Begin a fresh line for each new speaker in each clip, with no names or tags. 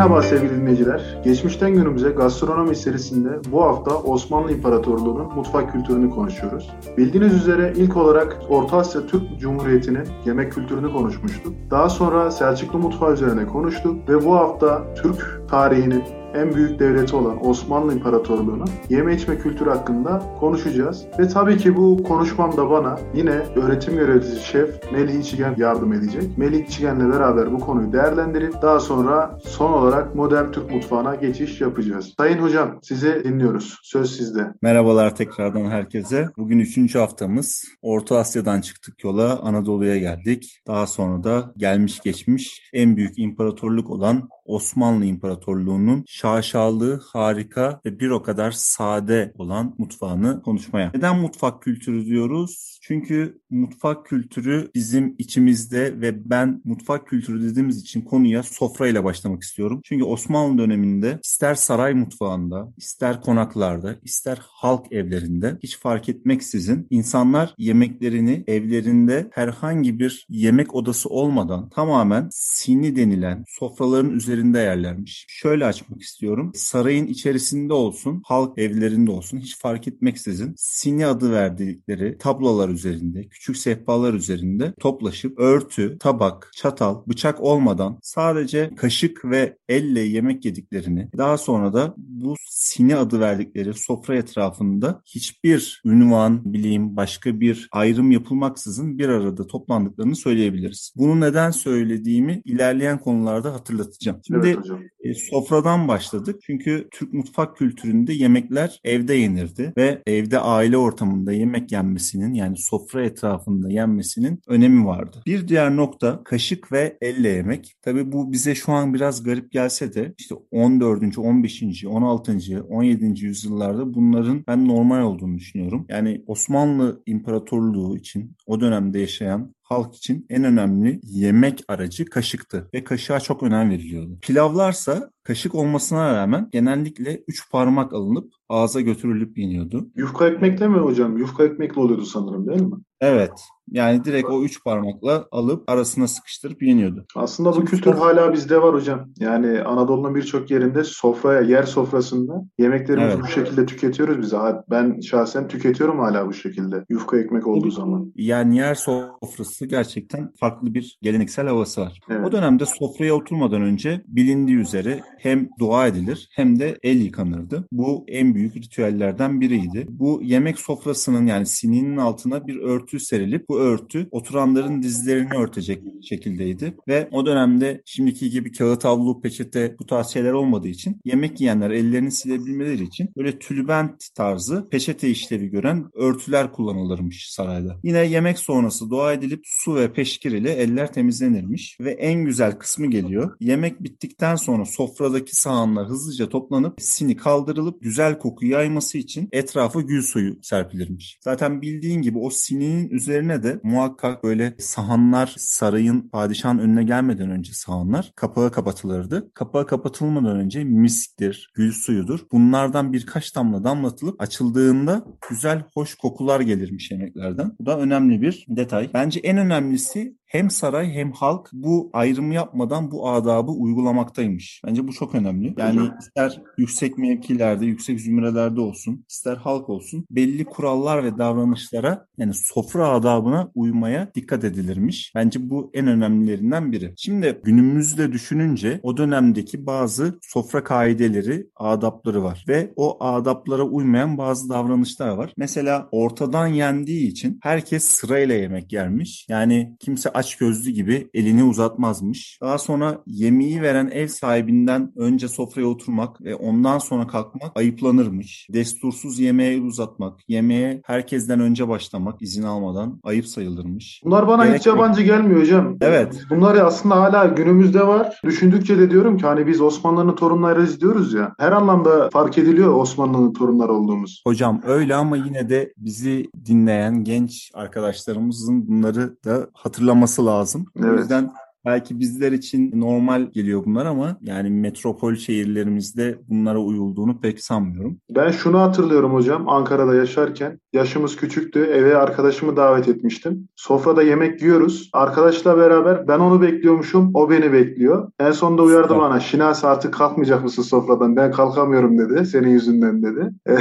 Merhaba sevgili dinleyiciler. Geçmişten günümüze gastronomi serisinde bu hafta Osmanlı İmparatorluğu'nun mutfak kültürünü konuşuyoruz. Bildiğiniz üzere ilk olarak Orta Asya Türk Cumhuriyeti'nin yemek kültürünü konuşmuştuk. Daha sonra Selçuklu mutfağı üzerine konuştuk ve bu hafta Türk tarihinin en büyük devleti olan Osmanlı İmparatorluğu'nun yeme içme kültürü hakkında konuşacağız. Ve tabii ki bu konuşmamda bana yine öğretim görevlisi şef Melih İçigen yardım edecek. Melih İçigen'le beraber bu konuyu değerlendirip daha sonra son olarak modern Türk mutfağına geçiş yapacağız. Sayın Hocam sizi dinliyoruz. Söz sizde.
Merhabalar tekrardan herkese. Bugün üçüncü haftamız. Orta Asya'dan çıktık yola Anadolu'ya geldik. Daha sonra da gelmiş geçmiş en büyük imparatorluk olan Osmanlı İmparatorluğu'nun şaşalı, harika ve bir o kadar sade olan mutfağını konuşmaya. Neden mutfak kültürü diyoruz? Çünkü mutfak kültürü bizim içimizde ve ben mutfak kültürü dediğimiz için konuya sofrayla başlamak istiyorum. Çünkü Osmanlı döneminde ister saray mutfağında, ister konaklarda, ister halk evlerinde hiç fark etmeksizin insanlar yemeklerini evlerinde herhangi bir yemek odası olmadan tamamen sini denilen sofraların üzerinde yerlermiş. Şöyle açmak istiyorum. Sarayın içerisinde olsun, halk evlerinde olsun hiç fark etmeksizin sini adı verdikleri tablolar üzerinde, küçük sehpalar üzerinde toplaşıp örtü, tabak, çatal, bıçak olmadan sadece kaşık ve elle yemek yediklerini, daha sonra da bu sini adı verdikleri sofra etrafında hiçbir ünvan, bileyim, başka bir ayrım yapılmaksızın bir arada toplandıklarını söyleyebiliriz. Bunu neden söylediğimi ilerleyen konularda hatırlatacağım. Şimdi evet, hocam. E, sofradan başladık. Çünkü Türk mutfak kültüründe yemekler evde yenirdi ve evde aile ortamında yemek yenmesinin yani sofra etrafında yenmesinin önemi vardı. Bir diğer nokta kaşık ve elle yemek. Tabii bu bize şu an biraz garip gelse de işte 14. 15. 16. 17. yüzyıllarda bunların ben normal olduğunu düşünüyorum. Yani Osmanlı İmparatorluğu için o dönemde yaşayan halk için en önemli yemek aracı kaşıktı ve kaşığa çok önem veriliyordu. Pilavlarsa kaşık olmasına rağmen genellikle 3 parmak alınıp ağza götürülüp yeniyordu.
Yufka ekmekle mi hocam? Yufka ekmekle oluyordu sanırım değil mi?
Evet. Yani direkt o üç parmakla alıp arasına sıkıştırıp yeniyordu.
Aslında bu kültür hala bizde var hocam. Yani Anadolu'nun birçok yerinde sofraya, yer sofrasında yemeklerimizi evet. bu şekilde tüketiyoruz biz. Ben şahsen tüketiyorum hala bu şekilde. Yufka ekmek olduğu zaman.
Yani yer sofrası gerçekten farklı bir geleneksel havası var. Evet. O dönemde sofraya oturmadan önce bilindiği üzere hem dua edilir hem de el yıkanırdı. Bu en büyük ritüellerden biriydi. Bu yemek sofrasının yani sininin altına bir örtü serilip bu örtü oturanların dizlerini örtecek şekildeydi. Ve o dönemde şimdiki gibi kağıt havlu, peçete bu tarz şeyler olmadığı için yemek yiyenler ellerini silebilmeleri için böyle tülbent tarzı peçete işlevi gören örtüler kullanılırmış sarayda. Yine yemek sonrası dua edilip su ve peşkir ile eller temizlenirmiş ve en güzel kısmı geliyor. Yemek bittikten sonra sofradaki sahanlar hızlıca toplanıp sini kaldırılıp güzel koku yayması için etrafa gül suyu serpilirmiş. Zaten bildiğin gibi o sininin üzerine de muhakkak böyle sahanlar sarayın padişahın önüne gelmeden önce sahanlar kapağı kapatılırdı. Kapağı kapatılmadan önce misktir, gül suyudur. Bunlardan birkaç damla damlatılıp açıldığında güzel hoş kokular gelirmiş yemeklerden. Bu da önemli bir detay. Bence en önemlisi hem saray hem halk bu ayrımı yapmadan bu adabı uygulamaktaymış. Bence bu çok önemli. Yani ister yüksek mevkilerde, yüksek zümrelerde olsun, ister halk olsun belli kurallar ve davranışlara yani sofra adabına uymaya dikkat edilirmiş. Bence bu en önemlilerinden biri. Şimdi günümüzde düşününce o dönemdeki bazı sofra kaideleri, adapları var ve o adaplara uymayan bazı davranışlar var. Mesela ortadan yendiği için herkes sırayla yemek yermiş. Yani kimse aç gözlü gibi elini uzatmazmış. Daha sonra yemeği veren ev sahibinden önce sofraya oturmak ve ondan sonra kalkmak ayıplanırmış. Destursuz yemeğe uzatmak, yemeğe herkesten önce başlamak izin almadan ayıp sayılırmış.
Bunlar bana Gerek hiç yabancı gelmiyor hocam.
Evet.
Bunlar aslında hala günümüzde var. Düşündükçe de diyorum ki hani biz Osmanlı'nın torunlarıyız diyoruz ya. Her anlamda fark ediliyor Osmanlı'nın torunları olduğumuz.
Hocam öyle ama yine de bizi dinleyen genç arkadaşlarımızın bunları da hatırlaması lazım. Evet. O yüzden belki bizler için normal geliyor bunlar ama yani metropol şehirlerimizde bunlara uyulduğunu pek sanmıyorum.
Ben şunu hatırlıyorum hocam Ankara'da yaşarken yaşımız küçüktü eve arkadaşımı davet etmiştim. Sofrada yemek yiyoruz. Arkadaşla beraber ben onu bekliyormuşum o beni bekliyor. En sonunda uyardı bana Şinas artık kalkmayacak mısın sofradan ben kalkamıyorum dedi senin yüzünden dedi.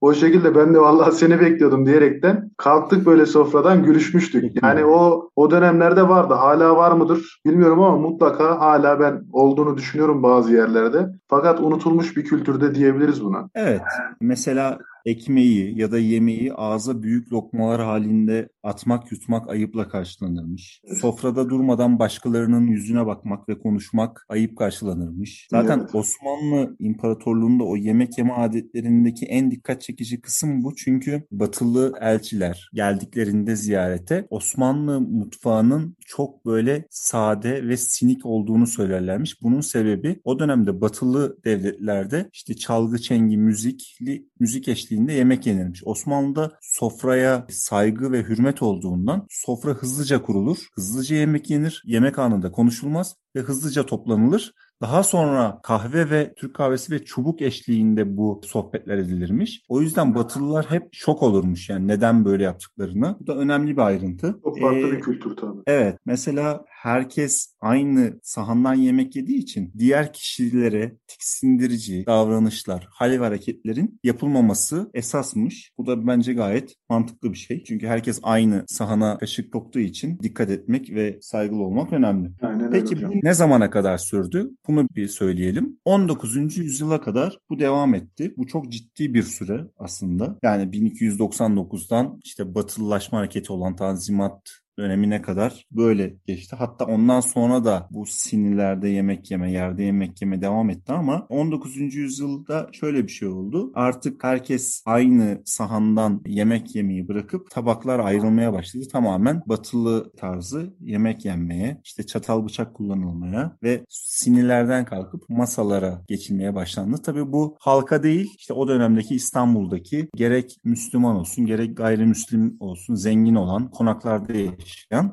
o şekilde ben de vallahi seni bekliyordum diyerekten kalktık böyle sofradan gülüşmüştük. Yani o o dönemlerde vardı hala var mıdır bilmiyorum ama mutlaka hala ben olduğunu düşünüyorum bazı yerlerde. Fakat unutulmuş bir kültürde diyebiliriz buna.
Evet. Mesela ekmeği ya da yemeği ağza büyük lokmalar halinde atmak yutmak ayıpla karşılanırmış. Sofrada durmadan başkalarının yüzüne bakmak ve konuşmak ayıp karşılanırmış. Zaten evet. Osmanlı İmparatorluğu'nda o yemek yeme adetlerindeki en dikkat çekici kısım bu. Çünkü batılı elçiler geldiklerinde ziyarete Osmanlı mutfağının çok böyle sade ve sinik olduğunu söylerlermiş. Bunun sebebi o dönemde batılı devletlerde işte çalgı çengi müzikli müzik eşliğinde yemek yenirmiş. Osmanlı'da sofraya saygı ve hürmet olduğundan sofra hızlıca kurulur, hızlıca yemek yenir, yemek anında konuşulmaz ve hızlıca toplanılır. Daha sonra kahve ve Türk kahvesi ve çubuk eşliğinde bu sohbetler edilirmiş. O yüzden Batılılar hep şok olurmuş yani neden böyle yaptıklarını. Bu da önemli bir ayrıntı.
Çok farklı ee, bir kültür tabii.
Evet. Mesela herkes aynı sahandan yemek yediği için diğer kişilere tiksindirici davranışlar, hal ve hareketlerin yapılmaması esasmış. Bu da bence gayet mantıklı bir şey. Çünkü herkes aynı sahana kaşık koktuğu için dikkat etmek ve saygılı olmak önemli. Aynen Peki bu ne zamana kadar sürdü? Bunu bir söyleyelim. 19. yüzyıla kadar bu devam etti. Bu çok ciddi bir süre aslında. Yani 1299'dan işte batılılaşma hareketi olan Tanzimat dönemine kadar böyle geçti. Hatta ondan sonra da bu sinirlerde yemek yeme, yerde yemek yeme devam etti ama 19. yüzyılda şöyle bir şey oldu. Artık herkes aynı sahandan yemek yemeyi bırakıp tabaklar ayrılmaya başladı. Tamamen batılı tarzı yemek yenmeye, işte çatal bıçak kullanılmaya ve sinirlerden kalkıp masalara geçilmeye başlandı. Tabii bu halka değil, işte o dönemdeki İstanbul'daki gerek Müslüman olsun, gerek gayrimüslim olsun, zengin olan konaklarda yaşayan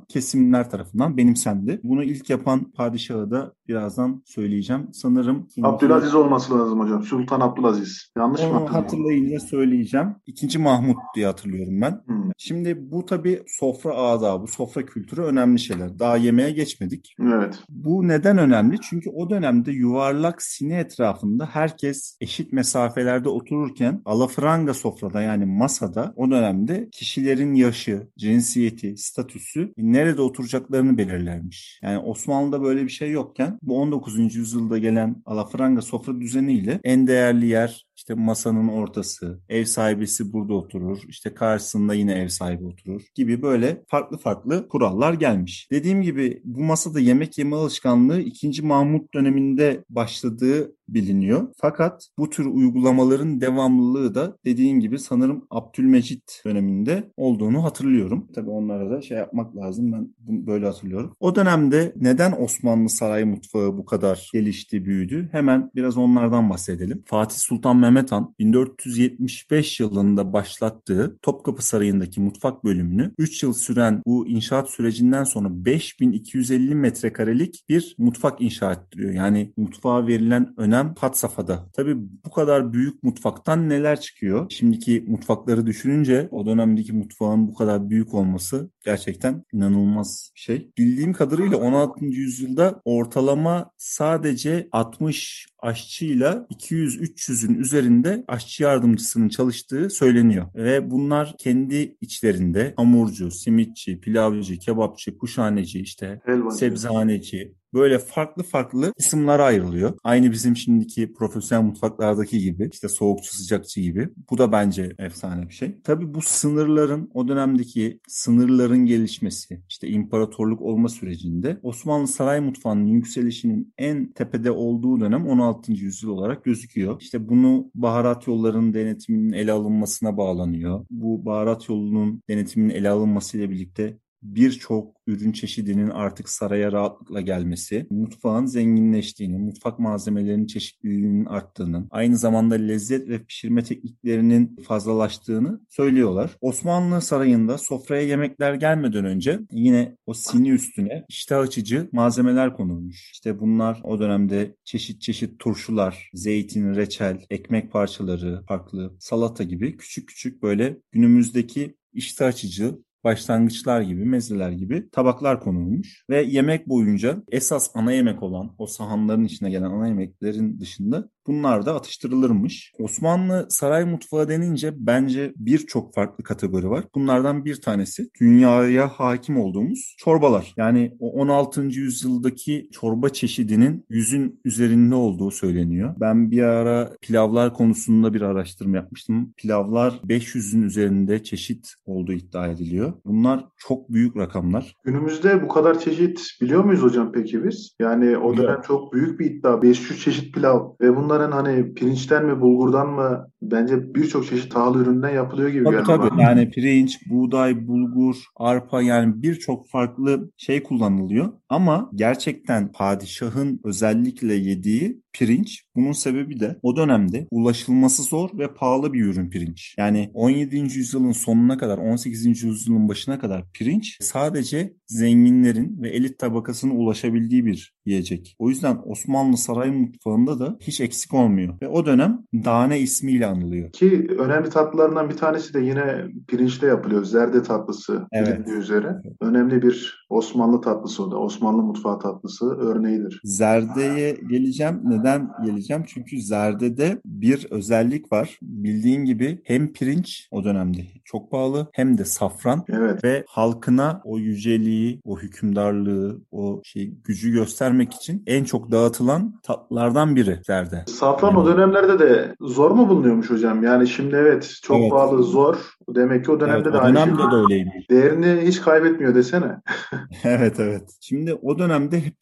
kesimler tarafından benimsendi. Bunu ilk yapan padişahı da birazdan söyleyeceğim. Sanırım
Abdülaziz olması lazım hocam. Sultan Abdülaziz. Yanlış mı hatırlıyorum?
hatırlayınca söyleyeceğim. İkinci Mahmut diye hatırlıyorum ben. Hmm. Şimdi bu tabii sofra adabı, sofra kültürü önemli şeyler. Daha yemeğe geçmedik.
Evet.
Bu neden önemli? Çünkü o dönemde yuvarlak sine etrafında herkes eşit mesafelerde otururken alafranga sofrada yani masada o dönemde kişilerin yaşı, cinsiyeti, statüsü nerede oturacaklarını belirlermiş. Yani Osmanlı'da böyle bir şey yokken bu 19. yüzyılda gelen alafranga sofra düzeniyle en değerli yer işte masanın ortası, ev sahibisi burada oturur, işte karşısında yine ev sahibi oturur gibi böyle farklı farklı kurallar gelmiş. Dediğim gibi bu masada yemek yeme alışkanlığı 2. Mahmut döneminde başladığı biliniyor. Fakat bu tür uygulamaların devamlılığı da dediğin gibi sanırım Abdülmecit döneminde olduğunu hatırlıyorum. Tabii onlara da şey yapmak lazım. Ben böyle hatırlıyorum. O dönemde neden Osmanlı saray mutfağı bu kadar gelişti, büyüdü? Hemen biraz onlardan bahsedelim. Fatih Sultan Mehmet Han 1475 yılında başlattığı Topkapı Sarayı'ndaki mutfak bölümünü 3 yıl süren bu inşaat sürecinden sonra 5250 metrekarelik bir mutfak inşa ettiriyor. Yani mutfağa verilen önem had safhada. Tabii bu kadar büyük mutfaktan neler çıkıyor? Şimdiki mutfakları düşününce o dönemdeki mutfağın bu kadar büyük olması gerçekten inanılmaz bir şey. Bildiğim kadarıyla 16. yüzyılda ortalama sadece 60 aşçıyla 200-300'ün üzerinde aşçı yardımcısının çalıştığı söyleniyor. Ve bunlar kendi içlerinde hamurcu, simitçi, pilavcı, kebapçı, kuşhaneci, işte Helvacı. sebzehaneci, böyle farklı farklı kısımlara ayrılıyor. Aynı bizim şimdiki profesyonel mutfaklardaki gibi işte soğukçu sıcakçı gibi. Bu da bence efsane bir şey. Tabii bu sınırların o dönemdeki sınırların gelişmesi işte imparatorluk olma sürecinde Osmanlı saray mutfağının yükselişinin en tepede olduğu dönem 16. yüzyıl olarak gözüküyor. İşte bunu baharat yollarının denetiminin ele alınmasına bağlanıyor. Bu baharat yolunun denetiminin ele alınmasıyla birlikte birçok ürün çeşidinin artık saraya rahatlıkla gelmesi, mutfağın zenginleştiğini, mutfak malzemelerinin çeşitliliğinin arttığını, aynı zamanda lezzet ve pişirme tekniklerinin fazlalaştığını söylüyorlar. Osmanlı sarayında sofraya yemekler gelmeden önce yine o sini üstüne iştah açıcı malzemeler konulmuş. İşte bunlar o dönemde çeşit çeşit turşular, zeytin, reçel, ekmek parçaları, farklı salata gibi küçük küçük böyle günümüzdeki iştah açıcı başlangıçlar gibi, mezeler gibi tabaklar konulmuş. Ve yemek boyunca esas ana yemek olan o sahanların içine gelen ana yemeklerin dışında Bunlar da atıştırılırmış. Osmanlı saray mutfağı denince bence birçok farklı kategori var. Bunlardan bir tanesi dünyaya hakim olduğumuz çorbalar. Yani o 16. yüzyıldaki çorba çeşidinin yüzün üzerinde olduğu söyleniyor. Ben bir ara pilavlar konusunda bir araştırma yapmıştım. Pilavlar 500'ün üzerinde çeşit olduğu iddia ediliyor. Bunlar çok büyük rakamlar.
Günümüzde bu kadar çeşit biliyor muyuz hocam peki biz? Yani o dönem çok büyük bir iddia. 500 çeşit pilav ve bunlar bunların hani pirinçten mi bulgurdan mı bence birçok çeşit tahıl üründen yapılıyor gibi
tabii, tabii. Bana. Yani pirinç, buğday, bulgur, arpa yani birçok farklı şey kullanılıyor. Ama gerçekten padişahın özellikle yediği pirinç. Bunun sebebi de o dönemde ulaşılması zor ve pahalı bir ürün pirinç. Yani 17. yüzyılın sonuna kadar 18. yüzyılın başına kadar pirinç sadece zenginlerin ve elit tabakasının ulaşabildiği bir yiyecek. O yüzden Osmanlı saray mutfağında da hiç eksik olmuyor. Ve o dönem dane ismiyle anılıyor.
Ki önemli tatlılarından bir tanesi de yine pirinçte yapılıyor. Zerde tatlısı evet. üzere. Önemli bir Osmanlı tatlısı o da. Osmanlı mutfağı tatlısı örneğidir.
Zerdeye geleceğim. Neden geleceğim? Çünkü zerdede bir özellik var. Bildiğin gibi hem pirinç o dönemde çok pahalı hem de safran
evet.
ve halkına o yüceliği, o hükümdarlığı, o şey gücü göstermek için en çok dağıtılan tatlılardan biri zerde.
Safran yani. o dönemlerde de zor mu bulunuyormuş hocam? Yani şimdi evet çok evet. pahalı, zor. Demek ki o dönemde evet, de
o aynı dönemde şey. de öyleymiş.
Değerini hiç kaybetmiyor desene.
evet evet. Şimdi o dönemde hep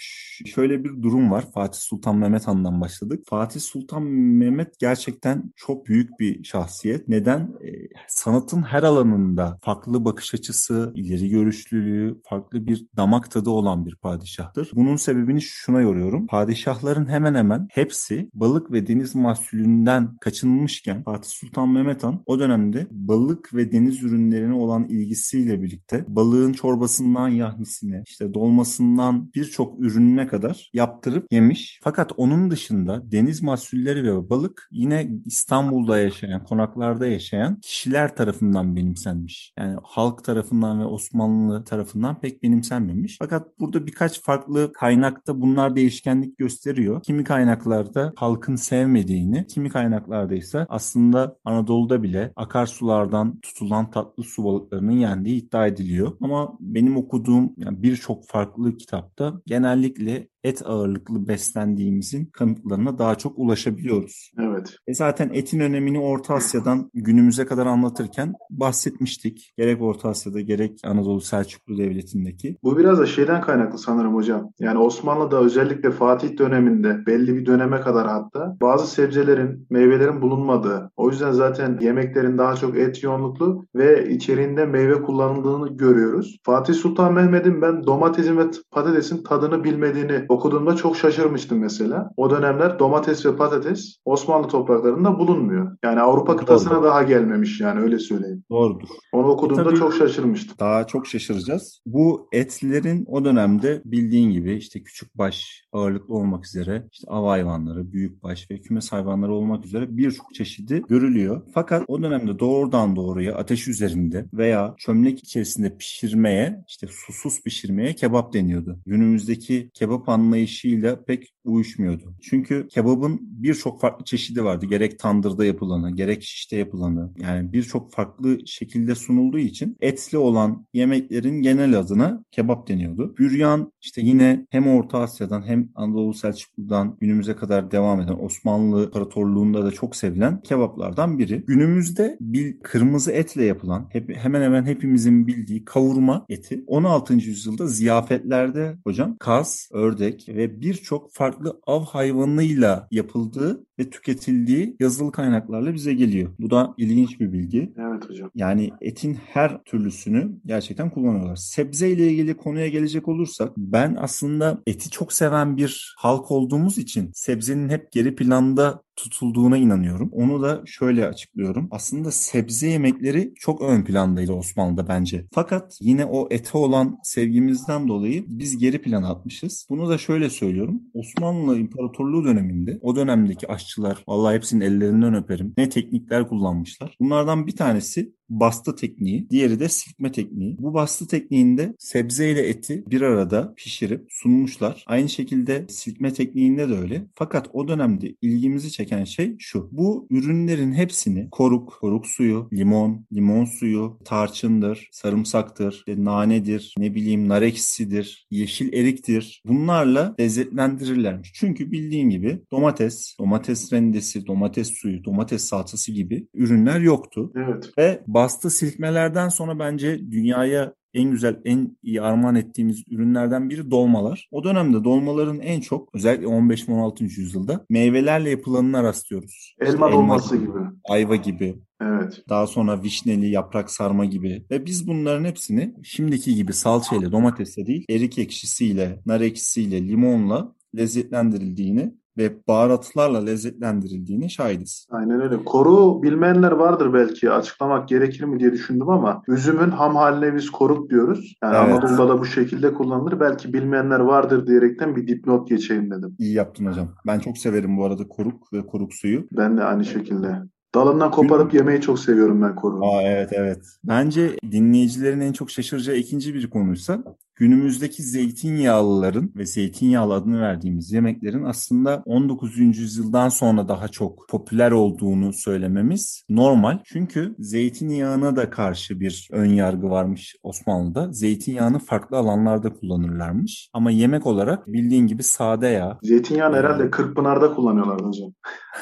şöyle bir durum var. Fatih Sultan Mehmet Han'dan başladık. Fatih Sultan Mehmet gerçekten çok büyük bir şahsiyet. Neden? E, sanatın her alanında farklı bakış açısı, ileri görüşlülüğü, farklı bir damak tadı olan bir padişahtır. Bunun sebebini şuna yoruyorum. Padişahların hemen hemen hepsi balık ve deniz mahsulünden kaçınmışken Fatih Sultan Mehmet Han o dönemde balık ve deniz ürünlerine olan ilgisiyle birlikte balığın çorbasından yahnisine, işte dolmasından birçok ürününe kadar yaptırıp yemiş. Fakat onun dışında deniz mahsulleri ve balık yine İstanbul'da yaşayan, konaklarda yaşayan kişiler tarafından benimsenmiş. Yani halk tarafından ve Osmanlı tarafından pek benimsenmemiş. Fakat burada birkaç farklı kaynakta bunlar değişkenlik gösteriyor. Kimi kaynaklarda halkın sevmediğini, kimi kaynaklarda ise aslında Anadolu'da bile akarsulardan tutulan tatlı su balıklarının yendiği iddia ediliyor. Ama benim okuduğum yani birçok farklı kitapta genellikle et ağırlıklı beslendiğimizin kanıtlarına daha çok ulaşabiliyoruz.
Evet.
E zaten etin önemini Orta Asya'dan günümüze kadar anlatırken bahsetmiştik. Gerek Orta Asya'da gerek Anadolu Selçuklu Devleti'ndeki.
Bu biraz da şeyden kaynaklı sanırım hocam. Yani Osmanlı'da özellikle Fatih döneminde belli bir döneme kadar hatta bazı sebzelerin, meyvelerin bulunmadığı. O yüzden zaten yemeklerin daha çok et yoğunluklu ve içeriğinde meyve kullanıldığını görüyoruz. Fatih Sultan Mehmet'in ben domatesin ve patatesin tadını bilmediğini okuduğumda çok şaşırmıştım mesela. O dönemler domates ve patates Osmanlı topraklarında bulunmuyor. Yani Avrupa kıtasına Doğru. daha gelmemiş yani öyle söyleyeyim.
Doğrudur.
Onu okuduğumda e çok şaşırmıştım.
Daha çok şaşıracağız. Bu etlerin o dönemde bildiğin gibi işte küçük baş ağırlıklı olmak üzere işte av hayvanları, büyük baş ve kümes hayvanları olmak üzere birçok çeşidi görülüyor. Fakat o dönemde doğrudan doğruya ateş üzerinde veya çömlek içerisinde pişirmeye işte susuz pişirmeye kebap deniyordu. Günümüzdeki kebap anlayışıyla pek uyuşmuyordu. Çünkü kebabın birçok farklı çeşidi vardı. Gerek tandırda yapılanı, gerek şişte yapılanı. Yani birçok farklı şekilde sunulduğu için etli olan yemeklerin genel adına kebap deniyordu. Büryan işte yine hem Orta Asya'dan hem Anadolu Selçuklu'dan günümüze kadar devam eden Osmanlı İmparatorluğu'nda da çok sevilen kebaplardan biri. Günümüzde bir kırmızı kırmızı etle yapılan hep, hemen hemen hepimizin bildiği kavurma eti 16. yüzyılda ziyafetlerde hocam kaz, ördek ve birçok farklı av hayvanıyla yapıldığı ve tüketildiği yazılı kaynaklarla bize geliyor. Bu da ilginç bir bilgi.
Evet hocam.
Yani etin her türlüsünü gerçekten kullanıyorlar. Sebze ile ilgili konuya gelecek olursak ben aslında eti çok seven bir halk olduğumuz için sebzenin hep geri planda tutulduğuna inanıyorum. Onu da şöyle açıklıyorum. Aslında sebze yemekleri çok ön plandaydı Osmanlı'da bence. Fakat yine o ete olan sevgimizden dolayı biz geri plana atmışız. Bunu da şöyle söylüyorum. Osmanlı İmparatorluğu döneminde o dönemdeki aşçılar vallahi hepsinin ellerinden öperim. Ne teknikler kullanmışlar. Bunlardan bir tanesi bastı tekniği, diğeri de silkme tekniği. Bu bastı tekniğinde sebze ile eti bir arada pişirip sunmuşlar. Aynı şekilde silkme tekniğinde de öyle. Fakat o dönemde ilgimizi çeken şey şu. Bu ürünlerin hepsini koruk, koruk suyu, limon, limon suyu, tarçındır, sarımsaktır, nanedir, ne bileyim nar ekşisidir, yeşil eriktir. Bunlarla lezzetlendirirlermiş. Çünkü bildiğin gibi domates, domates rendesi, domates suyu, domates salçası gibi ürünler yoktu.
Evet.
Ve bastı silkmelerden sonra bence dünyaya en güzel, en iyi armağan ettiğimiz ürünlerden biri dolmalar. O dönemde dolmaların en çok özellikle 15 ve 16. yüzyılda meyvelerle yapılanına rastlıyoruz.
Elma işte dolması elma, gibi.
Ayva gibi.
Evet.
Daha sonra vişneli, yaprak sarma gibi. Ve biz bunların hepsini şimdiki gibi salçayla, domatesle değil, erik ekşisiyle, nar ekşisiyle, limonla lezzetlendirildiğini ve baharatlarla lezzetlendirildiğini şahidiz.
Aynen öyle. Koru bilmeyenler vardır belki. Açıklamak gerekir mi diye düşündüm ama üzümün ham haline biz koruk diyoruz. Yani evet. Anadolu'da da bu şekilde kullanılır. Belki bilmeyenler vardır diyerekten bir dipnot geçeyim dedim.
İyi yaptın hocam. Ben çok severim bu arada koruk ve koruk suyu.
Ben de aynı şekilde. Dalından koparıp yemeyi çok seviyorum ben koruğu.
Aa, evet evet. Bence dinleyicilerin en çok şaşıracağı ikinci bir konuysa günümüzdeki zeytinyağlıların ve zeytinyağlı adını verdiğimiz yemeklerin aslında 19. yüzyıldan sonra daha çok popüler olduğunu söylememiz normal. Çünkü zeytinyağına da karşı bir ön yargı varmış Osmanlı'da. Zeytinyağını farklı alanlarda kullanırlarmış. Ama yemek olarak bildiğin gibi sade yağ.
Zeytinyağını herhalde Kırkpınar'da kullanıyorlar hocam.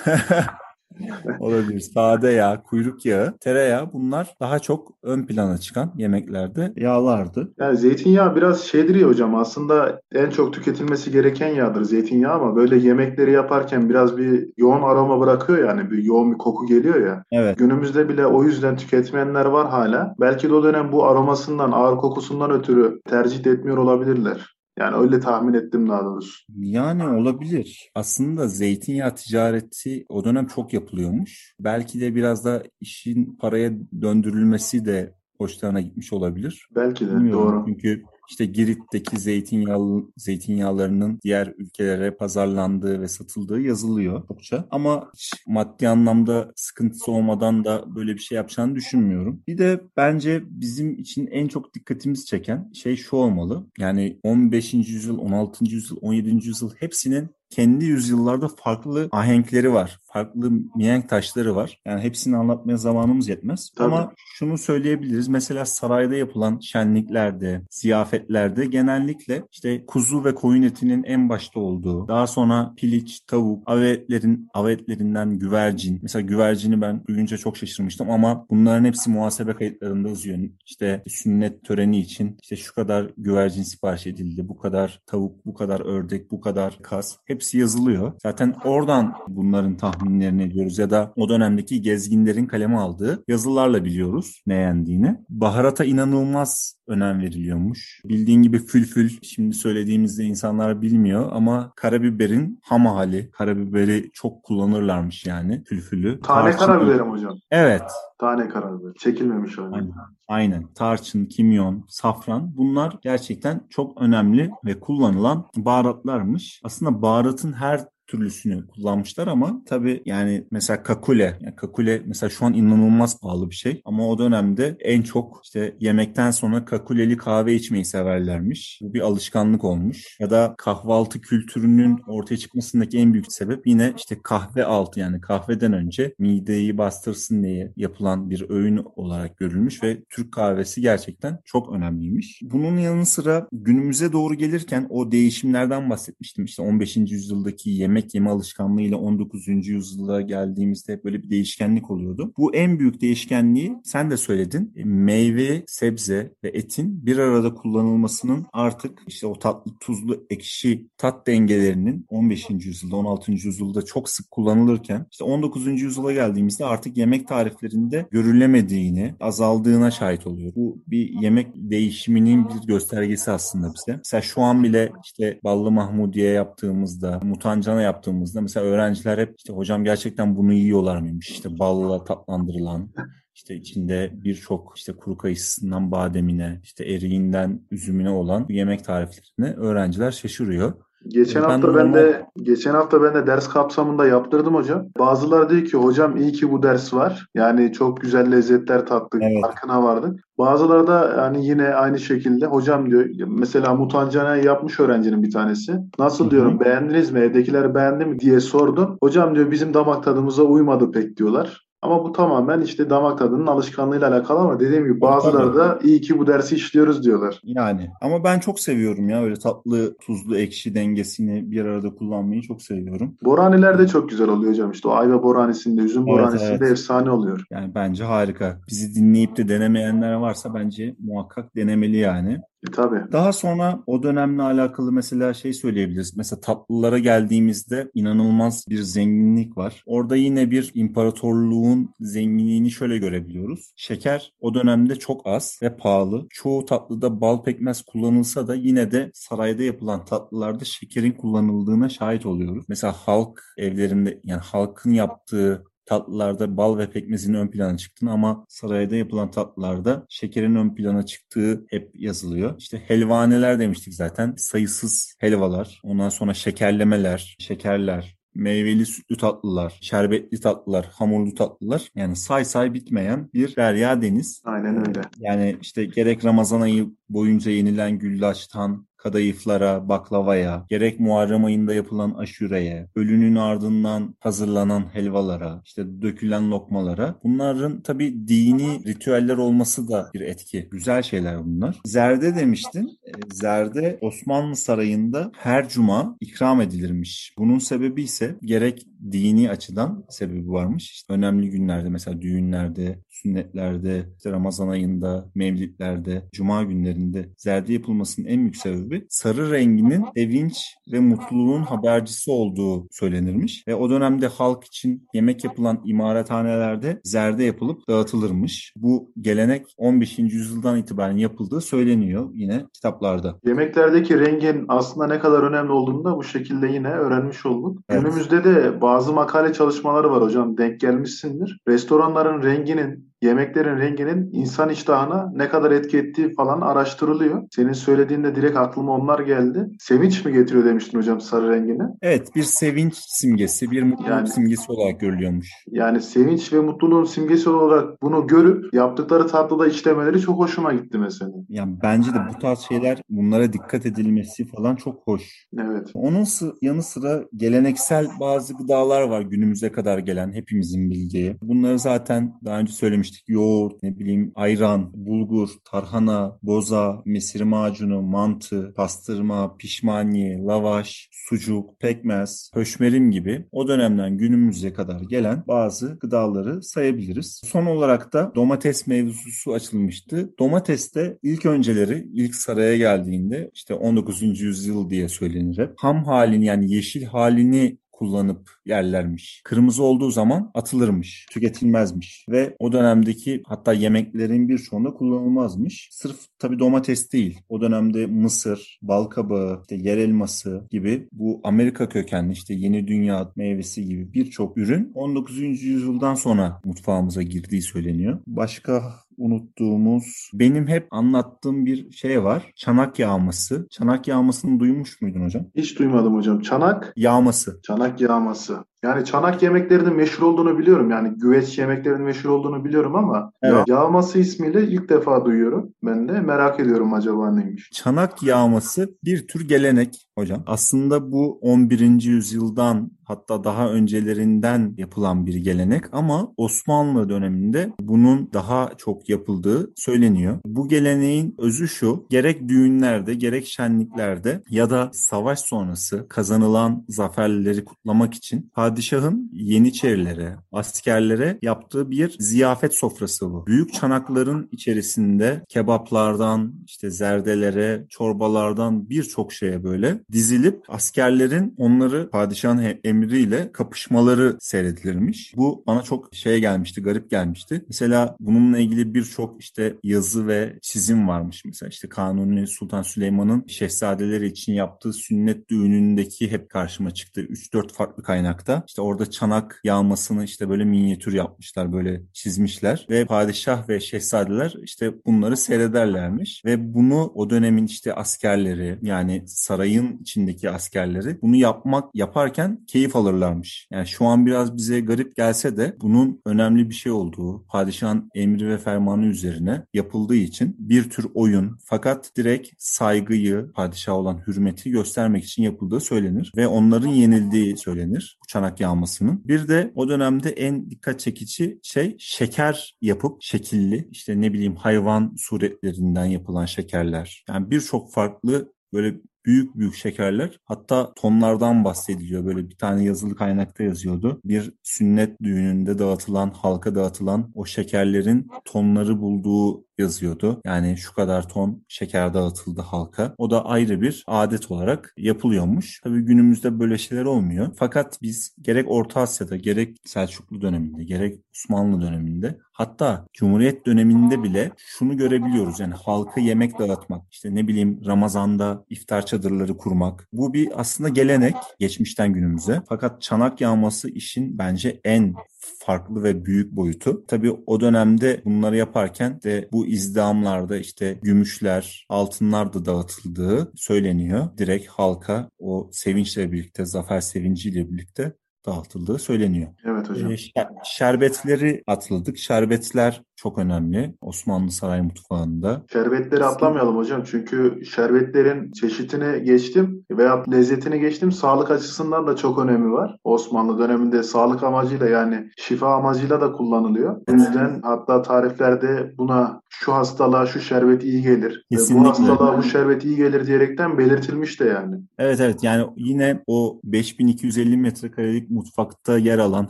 Olabilir. Sade yağ, kuyruk yağı, tereyağı bunlar daha çok ön plana çıkan yemeklerde yağlardı.
Yani zeytinyağı biraz şeydir ya hocam aslında en çok tüketilmesi gereken yağdır zeytinyağı ama böyle yemekleri yaparken biraz bir yoğun aroma bırakıyor yani bir yoğun bir koku geliyor ya.
Evet.
Günümüzde bile o yüzden tüketmeyenler var hala. Belki de o dönem bu aromasından, ağır kokusundan ötürü tercih etmiyor olabilirler. Yani öyle tahmin ettim daha doğrusu.
Yani olabilir. Aslında zeytinyağı ticareti o dönem çok yapılıyormuş. Belki de biraz da işin paraya döndürülmesi de hoşlarına gitmiş olabilir.
Belki de Bilmiyorum. doğru.
Çünkü işte Girit'teki zeytinyağı zeytinyağlarının diğer ülkelere pazarlandığı ve satıldığı yazılıyor çokça. Ama hiç maddi anlamda sıkıntısı olmadan da böyle bir şey yapacağını düşünmüyorum. Bir de bence bizim için en çok dikkatimizi çeken şey şu olmalı. Yani 15. yüzyıl, 16. yüzyıl, 17. yüzyıl hepsinin kendi yüzyıllarda farklı ahenkleri var. Farklı mihenk taşları var. Yani hepsini anlatmaya zamanımız yetmez. Tabii. Ama şunu söyleyebiliriz. Mesela sarayda yapılan şenliklerde, ziyafetlerde genellikle işte kuzu ve koyun etinin en başta olduğu, daha sonra piliç, tavuk, avetlerin avetlerinden güvercin. Mesela güvercini ben duyunca çok şaşırmıştım ama bunların hepsi muhasebe kayıtlarında yazıyor. İşte sünnet töreni için işte şu kadar güvercin sipariş edildi, bu kadar tavuk, bu kadar ördek, bu kadar kas. Hep hepsi yazılıyor. Zaten oradan bunların tahminlerini ediyoruz ya da o dönemdeki gezginlerin kaleme aldığı yazılarla biliyoruz ne yendiğini. Baharata inanılmaz önem veriliyormuş. Bildiğin gibi fülfül şimdi söylediğimizde insanlar bilmiyor ama karabiberin ham hali. Karabiberi çok kullanırlarmış yani fülfülü.
Tane Tarçın... karabiberim hocam.
Evet.
Tane karabiber. Çekilmemiş hali.
Aynen. Aynen. Tarçın, kimyon, safran bunlar gerçekten çok önemli ve kullanılan baharatlarmış. Aslında baharatın her türlüsünü kullanmışlar ama tabii yani mesela kakule. Yani kakule mesela şu an inanılmaz pahalı bir şey ama o dönemde en çok işte yemekten sonra kakuleli kahve içmeyi severlermiş. Bu bir alışkanlık olmuş. Ya da kahvaltı kültürünün ortaya çıkmasındaki en büyük sebep yine işte kahve altı yani kahveden önce mideyi bastırsın diye yapılan bir öğün olarak görülmüş ve Türk kahvesi gerçekten çok önemliymiş. Bunun yanı sıra günümüze doğru gelirken o değişimlerden bahsetmiştim. İşte 15. yüzyıldaki yemek yemek yeme alışkanlığı ile 19. yüzyıla geldiğimizde hep böyle bir değişkenlik oluyordu. Bu en büyük değişkenliği sen de söyledin. E, meyve, sebze ve etin bir arada kullanılmasının artık işte o tatlı, tuzlu, ekşi tat dengelerinin 15. yüzyılda, 16. yüzyılda çok sık kullanılırken işte 19. yüzyıla geldiğimizde artık yemek tariflerinde görülemediğini, azaldığına şahit oluyor. Bu bir yemek değişiminin bir göstergesi aslında bize. Mesela şu an bile işte ballı mahmudiye yaptığımızda, mutancana yaptığımızda mesela öğrenciler hep işte hocam gerçekten bunu yiyorlar mıymış? İşte balla tatlandırılan işte içinde birçok işte kuru kayısından bademine, işte eriğinden üzümüne olan yemek tariflerini öğrenciler şaşırıyor.
Geçen ben hafta ben de geçen hafta ben de ders kapsamında yaptırdım hocam. Bazıları diyor ki hocam iyi ki bu ders var. Yani çok güzel lezzetler tattık, evet. farkına vardık. Bazıları da yani yine aynı şekilde hocam diyor mesela mutancana yapmış öğrencinin bir tanesi. Nasıl Hı-hı. diyorum beğendiniz mi? Evdekiler beğendi mi diye sordum. Hocam diyor bizim damak tadımıza uymadı pek diyorlar. Ama bu tamamen işte damak tadının alışkanlığıyla alakalı ama dediğim gibi bazıları da iyi ki bu dersi işliyoruz diyorlar.
Yani ama ben çok seviyorum ya öyle tatlı, tuzlu, ekşi dengesini bir arada kullanmayı çok seviyorum.
Boraniler de çok güzel oluyor hocam işte o ayva boranisinde, üzüm evet, boranisinde evet. efsane oluyor.
Yani bence harika. Bizi dinleyip de denemeyenler varsa bence muhakkak denemeli yani.
E, tabii.
Daha sonra o dönemle alakalı mesela şey söyleyebiliriz. Mesela tatlılara geldiğimizde inanılmaz bir zenginlik var. Orada yine bir imparatorluğun zenginliğini şöyle görebiliyoruz. Şeker o dönemde çok az ve pahalı. Çoğu tatlıda bal pekmez kullanılsa da yine de sarayda yapılan tatlılarda şekerin kullanıldığına şahit oluyoruz. Mesela halk evlerinde yani halkın yaptığı tatlılarda bal ve pekmezin ön plana çıktığını ama sarayda yapılan tatlılarda şekerin ön plana çıktığı hep yazılıyor. İşte helvaneler demiştik zaten. Sayısız helvalar, ondan sonra şekerlemeler, şekerler, meyveli sütlü tatlılar, şerbetli tatlılar, hamurlu tatlılar yani say say bitmeyen bir derya deniz.
Aynen öyle.
Yani işte gerek Ramazan ayı boyunca yenilen güllaçtan kadayıflara, baklavaya, gerek Muharrem ayında yapılan aşureye, ölünün ardından hazırlanan helvalara, işte dökülen lokmalara. Bunların tabi dini ritüeller olması da bir etki. Güzel şeyler bunlar. Zerde demiştin. E, zerde Osmanlı Sarayı'nda her cuma ikram edilirmiş. Bunun sebebi ise gerek dini açıdan sebebi varmış. İşte önemli günlerde mesela düğünlerde, sünnetlerde, işte Ramazan ayında, mevlitlerde, cuma günlerinde zerde yapılmasının en büyük sebebi sarı renginin sevinç ve mutluluğun habercisi olduğu söylenirmiş. Ve o dönemde halk için yemek yapılan imarethanelerde zerde yapılıp dağıtılırmış. Bu gelenek 15. yüzyıldan itibaren yapıldığı söyleniyor yine kitaplarda.
Yemeklerdeki rengin aslında ne kadar önemli olduğunu da bu şekilde yine öğrenmiş olduk. Evet. Günümüzde de bazı makale çalışmaları var hocam denk gelmişsindir. Restoranların renginin yemeklerin renginin insan iştahına ne kadar etki ettiği falan araştırılıyor. Senin söylediğinde direkt aklıma onlar geldi. Sevinç mi getiriyor demiştin hocam sarı rengini?
Evet bir sevinç simgesi, bir mutluluk yani, simgesi olarak görülüyormuş.
Yani sevinç ve mutluluğun simgesi olarak bunu görüp yaptıkları tatlıda işlemeleri çok hoşuma gitti mesela.
Yani bence de bu tarz şeyler bunlara dikkat edilmesi falan çok hoş.
Evet.
Onun yanı sıra geleneksel bazı gıdalar var günümüze kadar gelen hepimizin bildiği. Bunları zaten daha önce söylemiştim demiştik. Yoğurt, ne bileyim ayran, bulgur, tarhana, boza, mesir macunu, mantı, pastırma, pişmaniye, lavaş, sucuk, pekmez, höşmerim gibi o dönemden günümüze kadar gelen bazı gıdaları sayabiliriz. Son olarak da domates mevzusu açılmıştı. Domates de ilk önceleri ilk saraya geldiğinde işte 19. yüzyıl diye söylenir. Ham halini yani yeşil halini kullanıp yerlermiş. Kırmızı olduğu zaman atılırmış, tüketilmezmiş ve o dönemdeki hatta yemeklerin birçoğunda kullanılmazmış. Sırf tabi domates değil. O dönemde mısır, bal kabağı, işte yer elması gibi bu Amerika kökenli işte yeni dünya meyvesi gibi birçok ürün 19. yüzyıldan sonra mutfağımıza girdiği söyleniyor. Başka unuttuğumuz benim hep anlattığım bir şey var. Çanak yağması. Çanak yağmasını duymuş muydun hocam?
Hiç duymadım hocam. Çanak?
Yağması.
Çanak yağması. Yani çanak yemeklerinin meşhur olduğunu biliyorum. Yani güveç yemeklerinin meşhur olduğunu biliyorum ama evet. yağması ismiyle ilk defa duyuyorum. Ben de merak ediyorum acaba neymiş.
Çanak yağması bir tür gelenek hocam. Aslında bu 11. yüzyıldan hatta daha öncelerinden yapılan bir gelenek ama Osmanlı döneminde bunun daha çok yapıldığı söyleniyor. Bu geleneğin özü şu, gerek düğünlerde gerek şenliklerde ya da savaş sonrası kazanılan zaferleri kutlamak için padişahın yeniçerilere, askerlere yaptığı bir ziyafet sofrası bu. Büyük çanakların içerisinde kebaplardan, işte zerdelere, çorbalardan birçok şeye böyle dizilip askerlerin onları padişahın emriyle kapışmaları seyredilirmiş. Bu bana çok şey gelmişti, garip gelmişti. Mesela bununla ilgili birçok işte yazı ve çizim varmış. Mesela işte Kanuni Sultan Süleyman'ın şehzadeleri için yaptığı sünnet düğünündeki hep karşıma çıktı. 3-4 farklı kaynakta. İşte orada çanak yağmasını işte böyle minyatür yapmışlar, böyle çizmişler ve padişah ve şehzadeler işte bunları seyrederlermiş ve bunu o dönemin işte askerleri yani sarayın içindeki askerleri bunu yapmak yaparken keyif alırlarmış. Yani şu an biraz bize garip gelse de bunun önemli bir şey olduğu, padişahın emri ve fermanı üzerine yapıldığı için bir tür oyun fakat direkt saygıyı, padişah olan hürmeti göstermek için yapıldığı söylenir ve onların yenildiği söylenir bu çanak yağmasının. Bir de o dönemde en dikkat çekici şey şeker yapıp şekilli işte ne bileyim hayvan suretlerinden yapılan şekerler. Yani birçok farklı böyle büyük büyük şekerler. Hatta tonlardan bahsediliyor. Böyle bir tane yazılı kaynakta yazıyordu. Bir sünnet düğününde dağıtılan, halka dağıtılan o şekerlerin tonları bulduğu yazıyordu. Yani şu kadar ton şeker dağıtıldı halka. O da ayrı bir adet olarak yapılıyormuş. Tabii günümüzde böyle şeyler olmuyor. Fakat biz gerek Orta Asya'da gerek Selçuklu döneminde gerek Osmanlı döneminde hatta Cumhuriyet döneminde bile şunu görebiliyoruz. Yani halka yemek dağıtmak, işte ne bileyim Ramazan'da iftar çadırları kurmak. Bu bir aslında gelenek geçmişten günümüze. Fakat çanak yağması işin bence en farklı ve büyük boyutu. Tabii o dönemde bunları yaparken de bu izdamlarda işte gümüşler, altınlar da dağıtıldığı söyleniyor. Direkt halka o sevinçle birlikte, zafer sevinciyle birlikte dağıtıldığı söyleniyor.
Evet hocam. Ee,
şerbetleri atladık. Şerbetler çok önemli Osmanlı saray mutfağında.
Şerbetleri atlamayalım hocam çünkü şerbetlerin çeşitine geçtim veya lezzetini geçtim sağlık açısından da çok önemi var. Osmanlı döneminde sağlık amacıyla yani şifa amacıyla da kullanılıyor. O yüzden hatta tariflerde buna şu hastalığa şu şerbet iyi gelir. Kesinlikle. Bu hastalığa bu şerbet iyi gelir diyerekten belirtilmiş de yani.
Evet evet yani yine o 5250 metrekarelik mutfakta yer alan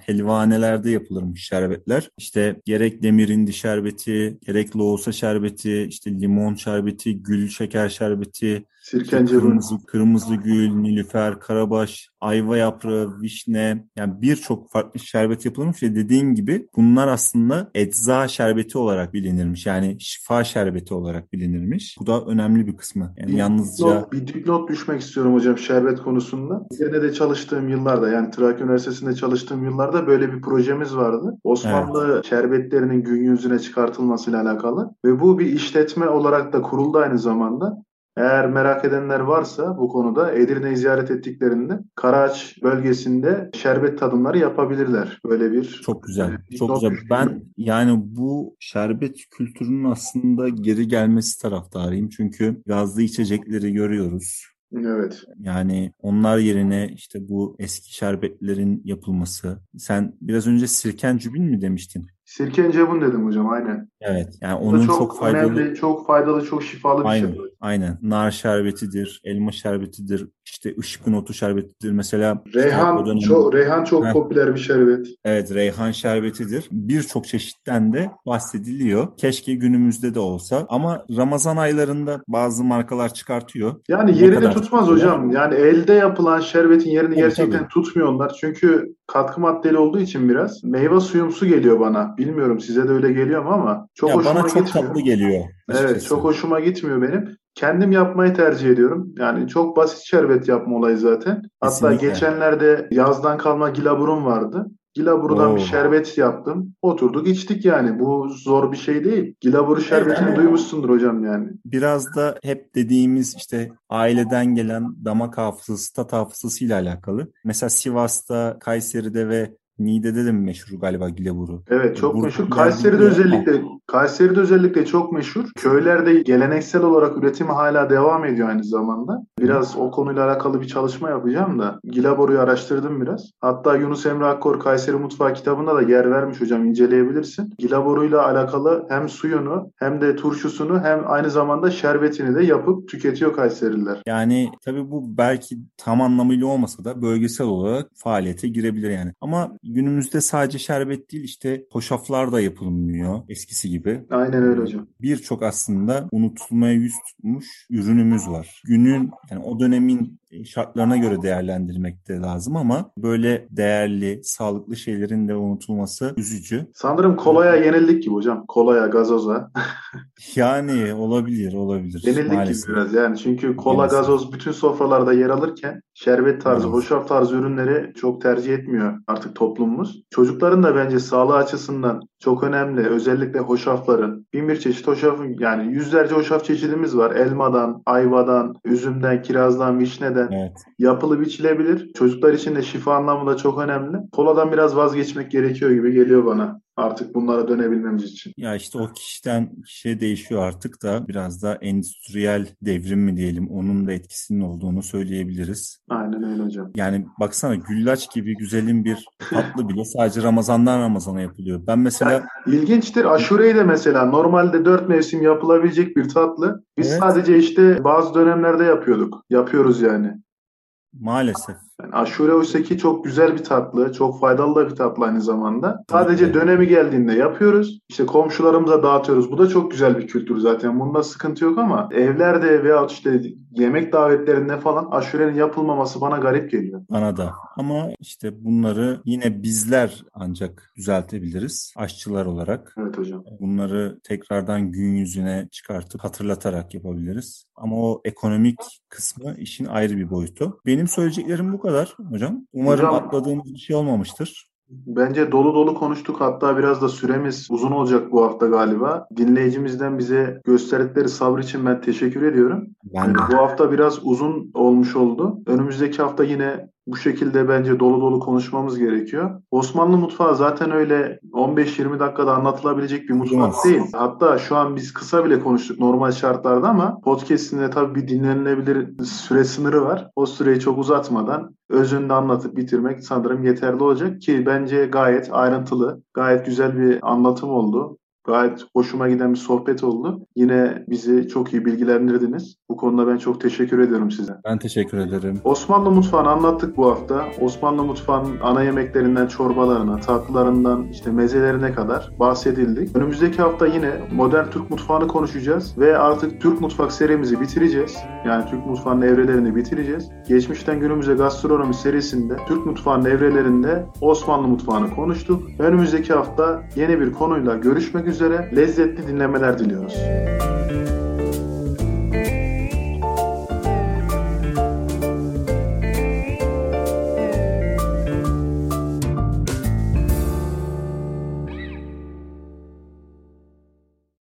helvanelerde yapılırmış şerbetler. İşte gerek demirindi şerbeti, gerek loğusa şerbeti, işte limon şerbeti, gül şeker şerbeti,
Sirkence
kırmızı, kırmızı gül, nilüfer, karabaş, ayva yaprağı, vişne yani birçok farklı şerbet yapılmış ve dediğin gibi bunlar aslında ecza şerbeti olarak bilinirmiş. Yani şifa şerbeti olarak bilinirmiş. Bu da önemli bir kısmı. Yani bir yalnızca...
Not, bir dipnot düşmek istiyorum hocam şerbet konusunda. Üzerine de çalıştığım yıllarda yani Trakya Üniversitesi'nde çalıştığım yıllarda böyle bir projemiz vardı. Osmanlı evet. şerbetlerinin gün yüzüne çıkartılmasıyla alakalı ve bu bir işletme olarak da kuruldu aynı zamanda. Eğer merak edenler varsa bu konuda Edirne'yi ziyaret ettiklerinde Karaağaç bölgesinde şerbet tadımları yapabilirler. Böyle bir
Çok güzel. E, çok güzel. Ben yani bu şerbet kültürünün aslında geri gelmesi taraftarıyım. Çünkü gazlı içecekleri görüyoruz.
Evet.
Yani onlar yerine işte bu eski şerbetlerin yapılması. Sen biraz önce sirken cübin mi demiştin?
Sirken cebun dedim hocam aynen.
Evet. Yani onun çok, çok faydalı. Önemli,
çok faydalı, çok şifalı bir
aynen,
şey.
Aynen. Nar şerbetidir, elma şerbetidir, işte ışkın otu şerbetidir. Mesela
Reyhan dönem... çok Reyhan çok Heh. popüler bir şerbet.
Evet, reyhan şerbetidir. Birçok çeşitten de bahsediliyor. Keşke günümüzde de olsa ama Ramazan aylarında bazı markalar çıkartıyor.
Yani yerini tutmaz hocam. Yani elde yapılan şerbetin yerini tabii, gerçekten tabii. tutmuyor onlar. Çünkü katkı maddeli olduğu için biraz meyve suyumsu geliyor bana. Bilmiyorum size de öyle geliyor mu ama çok ya hoşuma bana
çok
gitmiyor.
tatlı geliyor.
Açıkçası. Evet çok hoşuma gitmiyor benim. Kendim yapmayı tercih ediyorum. Yani çok basit şerbet yapma olayı zaten. Hatta Kesinlikle. geçenlerde yazdan kalma gilaburum vardı. Gilaburu'dan Oo. bir şerbet yaptım. Oturduk içtik yani. Bu zor bir şey değil. Gilaburu şerbetini evet, duymuşsundur hocam yani.
Biraz da hep dediğimiz işte aileden gelen damak hafızası, tat hafızası ile alakalı. Mesela Sivas'ta, Kayseri'de ve Niğde'de de meşhur galiba gileburu?
Evet çok Bur- meşhur. Kayseri'de özellikle Kayseri'de özellikle çok meşhur. Köylerde geleneksel olarak üretimi hala devam ediyor aynı zamanda. Biraz o konuyla alakalı bir çalışma yapacağım da Gilaboru'yu araştırdım biraz. Hatta Yunus Emre Akkor Kayseri Mutfağı kitabında da yer vermiş hocam inceleyebilirsin. Gilaboru'yla alakalı hem suyunu hem de turşusunu hem aynı zamanda şerbetini de yapıp tüketiyor Kayserililer.
Yani tabii bu belki tam anlamıyla olmasa da bölgesel olarak faaliyete girebilir yani. Ama günümüzde sadece şerbet değil işte hoşaflar da yapılmıyor eskisi gibi.
Aynen öyle hocam.
Birçok aslında unutulmaya yüz tutmuş ürünümüz var. Günün yani o dönemin şartlarına göre değerlendirmek de lazım ama böyle değerli, sağlıklı şeylerin de unutulması üzücü.
Sanırım kolaya yenildik gibi hocam. Kolaya, gazoza.
yani olabilir, olabilir.
Yenildik maalesef. gibi biraz yani. Çünkü kola, maalesef. gazoz bütün sofralarda yer alırken şerbet tarzı, evet. hoşaf tarzı ürünleri çok tercih etmiyor artık toplumumuz. Çocukların da bence sağlığı açısından çok önemli. Özellikle hoşafların. Bin bir çeşit hoşaf yani yüzlerce hoşaf çeşidimiz var. Elmadan, ayvadan, üzümden, kirazdan, vişneden evet. yapılı biçilebilir. Çocuklar için de şifa anlamında çok önemli. Koladan biraz vazgeçmek gerekiyor gibi geliyor bana artık bunlara dönebilmemiz için.
Ya işte o kişiden kişiye değişiyor artık da biraz da endüstriyel devrim mi diyelim onun da etkisinin olduğunu söyleyebiliriz.
Aynen öyle hocam.
Yani baksana güllaç gibi güzelim bir tatlı bile sadece Ramazan'dan Ramazan'a yapılıyor. Ben mesela... Yani,
ilginçtir aşureyi de mesela normalde dört mevsim yapılabilecek bir tatlı. Biz evet. sadece işte bazı dönemlerde yapıyorduk. Yapıyoruz yani.
Maalesef.
Yani aşure oysaki çok güzel bir tatlı, çok faydalı da bir tatlı aynı zamanda. Sadece dönemi geldiğinde yapıyoruz. İşte komşularımıza dağıtıyoruz. Bu da çok güzel bir kültür zaten. Bunda sıkıntı yok ama evlerde veya işte yemek davetlerinde falan aşurenin yapılmaması bana garip geliyor.
Bana da. Ama işte bunları yine bizler ancak düzeltebiliriz aşçılar olarak.
Evet hocam.
Bunları tekrardan gün yüzüne çıkartıp hatırlatarak yapabiliriz. Ama o ekonomik kısmı işin ayrı bir boyutu. Benim söyleyeceklerim bu kadar hocam. Umarım hocam, atladığımız bir şey olmamıştır.
Bence dolu dolu konuştuk. Hatta biraz da süremiz uzun olacak bu hafta galiba. Dinleyicimizden bize gösterdikleri sabır için ben teşekkür ediyorum. Ben yani bu hafta biraz uzun olmuş oldu. Önümüzdeki hafta yine bu şekilde bence dolu dolu konuşmamız gerekiyor. Osmanlı mutfağı zaten öyle 15-20 dakikada anlatılabilecek bir mutfak yes. değil. Hatta şu an biz kısa bile konuştuk normal şartlarda ama podcast'inde tabii bir dinlenilebilir süre sınırı var. O süreyi çok uzatmadan özünde anlatıp bitirmek sanırım yeterli olacak ki bence gayet ayrıntılı, gayet güzel bir anlatım oldu. Gayet hoşuma giden bir sohbet oldu. Yine bizi çok iyi bilgilendirdiniz. Bu konuda ben çok teşekkür ediyorum size.
Ben teşekkür ederim.
Osmanlı mutfağını anlattık bu hafta. Osmanlı mutfağının ana yemeklerinden çorbalarına, tatlılarından işte mezelerine kadar bahsedildik. Önümüzdeki hafta yine modern Türk mutfağını konuşacağız ve artık Türk mutfak serimizi bitireceğiz. Yani Türk mutfağının evrelerini bitireceğiz. Geçmişten günümüze gastronomi serisinde Türk mutfağının evrelerinde Osmanlı mutfağını konuştuk. Önümüzdeki hafta yeni bir konuyla görüşmek üzere üzere lezzetli dinlemeler diliyoruz.